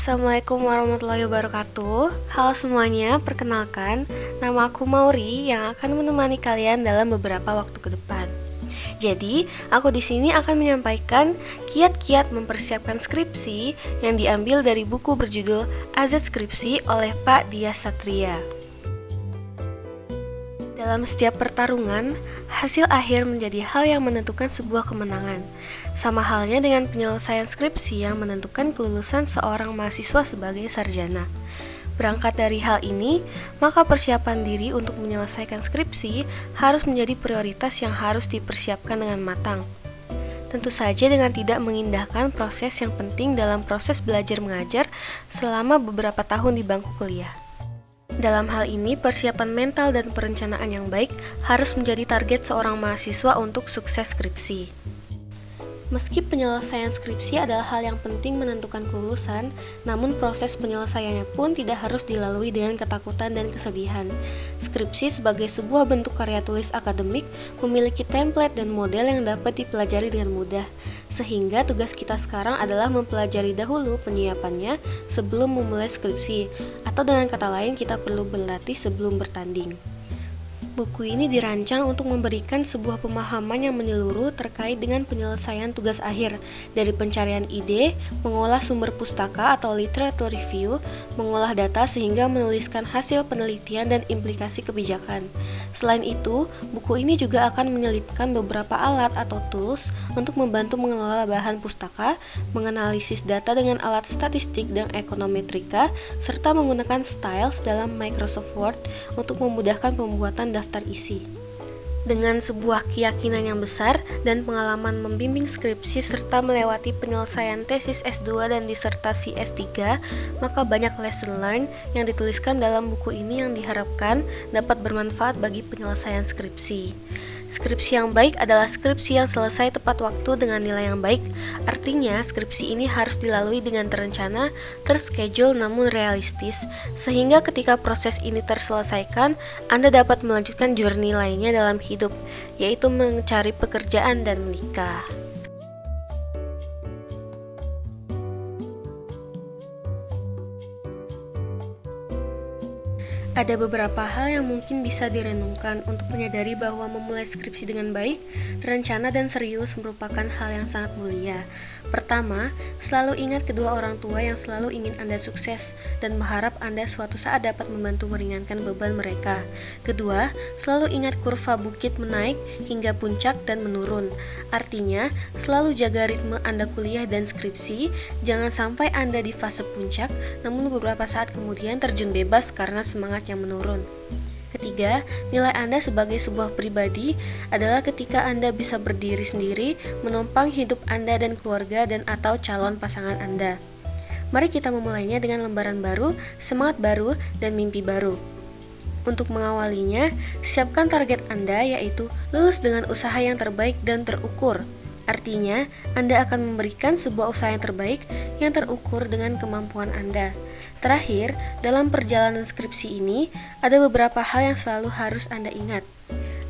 Assalamualaikum warahmatullahi wabarakatuh. Halo semuanya, perkenalkan, nama aku Mauri yang akan menemani kalian dalam beberapa waktu ke depan. Jadi, aku di sini akan menyampaikan kiat-kiat mempersiapkan skripsi yang diambil dari buku berjudul Azet Skripsi oleh Pak Dias Satria. Dalam setiap pertarungan, hasil akhir menjadi hal yang menentukan sebuah kemenangan. Sama halnya dengan penyelesaian skripsi yang menentukan kelulusan seorang mahasiswa sebagai sarjana. Berangkat dari hal ini, maka persiapan diri untuk menyelesaikan skripsi harus menjadi prioritas yang harus dipersiapkan dengan matang. Tentu saja dengan tidak mengindahkan proses yang penting dalam proses belajar mengajar selama beberapa tahun di bangku kuliah. Dalam hal ini, persiapan mental dan perencanaan yang baik harus menjadi target seorang mahasiswa untuk sukses skripsi. Meski penyelesaian skripsi adalah hal yang penting menentukan kelulusan, namun proses penyelesaiannya pun tidak harus dilalui dengan ketakutan dan kesedihan. Skripsi sebagai sebuah bentuk karya tulis akademik memiliki template dan model yang dapat dipelajari dengan mudah, sehingga tugas kita sekarang adalah mempelajari dahulu penyiapannya sebelum memulai skripsi, atau dengan kata lain kita perlu berlatih sebelum bertanding. Buku ini dirancang untuk memberikan sebuah pemahaman yang menyeluruh terkait dengan penyelesaian tugas akhir, dari pencarian ide, mengolah sumber pustaka atau literatur review, mengolah data sehingga menuliskan hasil penelitian dan implikasi kebijakan. Selain itu, buku ini juga akan menyelipkan beberapa alat atau tools untuk membantu mengelola bahan pustaka, menganalisis data dengan alat statistik dan ekonometrika, serta menggunakan styles dalam Microsoft Word untuk memudahkan pembuatan daftar isi. Dengan sebuah keyakinan yang besar dan pengalaman membimbing skripsi serta melewati penyelesaian tesis S2 dan disertasi S3, maka banyak lesson learned yang dituliskan dalam buku ini yang diharapkan dapat bermanfaat bagi penyelesaian skripsi. Skripsi yang baik adalah skripsi yang selesai tepat waktu dengan nilai yang baik. Artinya, skripsi ini harus dilalui dengan terencana, terschedule namun realistis, sehingga ketika proses ini terselesaikan, Anda dapat melanjutkan journey lainnya dalam hidup, yaitu mencari pekerjaan dan menikah. Ada beberapa hal yang mungkin bisa direnungkan untuk menyadari bahwa memulai skripsi dengan baik, terencana dan serius merupakan hal yang sangat mulia. Pertama, selalu ingat kedua orang tua yang selalu ingin Anda sukses dan berharap Anda suatu saat dapat membantu meringankan beban mereka. Kedua, selalu ingat kurva bukit menaik hingga puncak dan menurun. Artinya, selalu jaga ritme Anda kuliah dan skripsi, jangan sampai Anda di fase puncak, namun beberapa saat kemudian terjun bebas karena semangat semangat yang menurun. Ketiga, nilai Anda sebagai sebuah pribadi adalah ketika Anda bisa berdiri sendiri, menopang hidup Anda dan keluarga dan atau calon pasangan Anda. Mari kita memulainya dengan lembaran baru, semangat baru, dan mimpi baru. Untuk mengawalinya, siapkan target Anda yaitu lulus dengan usaha yang terbaik dan terukur. Artinya, Anda akan memberikan sebuah usaha yang terbaik yang terukur dengan kemampuan Anda. Terakhir, dalam perjalanan skripsi ini, ada beberapa hal yang selalu harus Anda ingat.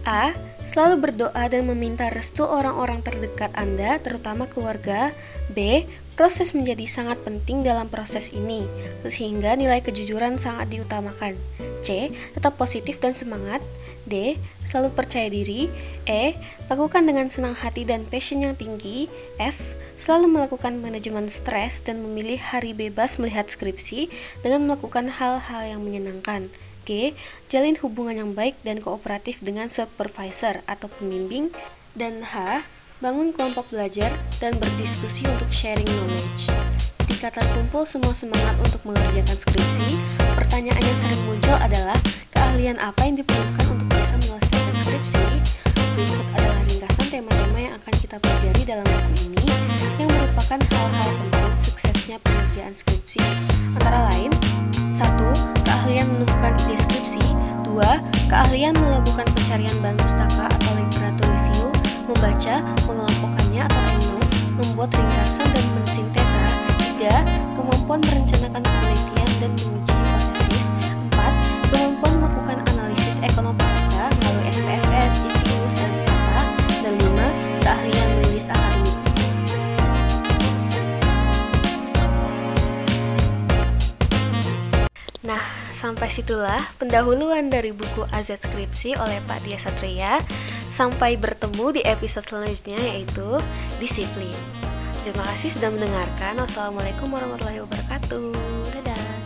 A. Selalu berdoa dan meminta restu orang-orang terdekat Anda, terutama keluarga. B. Proses menjadi sangat penting dalam proses ini, sehingga nilai kejujuran sangat diutamakan. C. Tetap positif dan semangat. D. Selalu percaya diri. E. Lakukan dengan senang hati dan passion yang tinggi. F selalu melakukan manajemen stres dan memilih hari bebas melihat skripsi dengan melakukan hal-hal yang menyenangkan. G. Jalin hubungan yang baik dan kooperatif dengan supervisor atau pembimbing. Dan H. Bangun kelompok belajar dan berdiskusi untuk sharing knowledge. Ketika terkumpul semua semangat untuk mengerjakan skripsi, pertanyaan yang sering muncul adalah keahlian apa yang diperlukan untuk bisa menyelesaikan skripsi? Berikut adalah ringkasan tema-tema yang akan kita pelajari dalam buku ini yang merupakan hal-hal penting suksesnya pengerjaan skripsi. Antara lain, satu, keahlian menemukan ide skripsi, dua, keahlian melakukan pencarian bahan pustaka atau literatur review, membaca, mengelompokkannya atau endnote, membuat ringkasan dan mensintesa, tiga, kemampuan merencanakan penelitian dan sampai situlah pendahuluan dari buku AZ Skripsi oleh Pak Dia Satria. Sampai bertemu di episode selanjutnya yaitu Disiplin. Terima kasih sudah mendengarkan. Wassalamualaikum warahmatullahi wabarakatuh.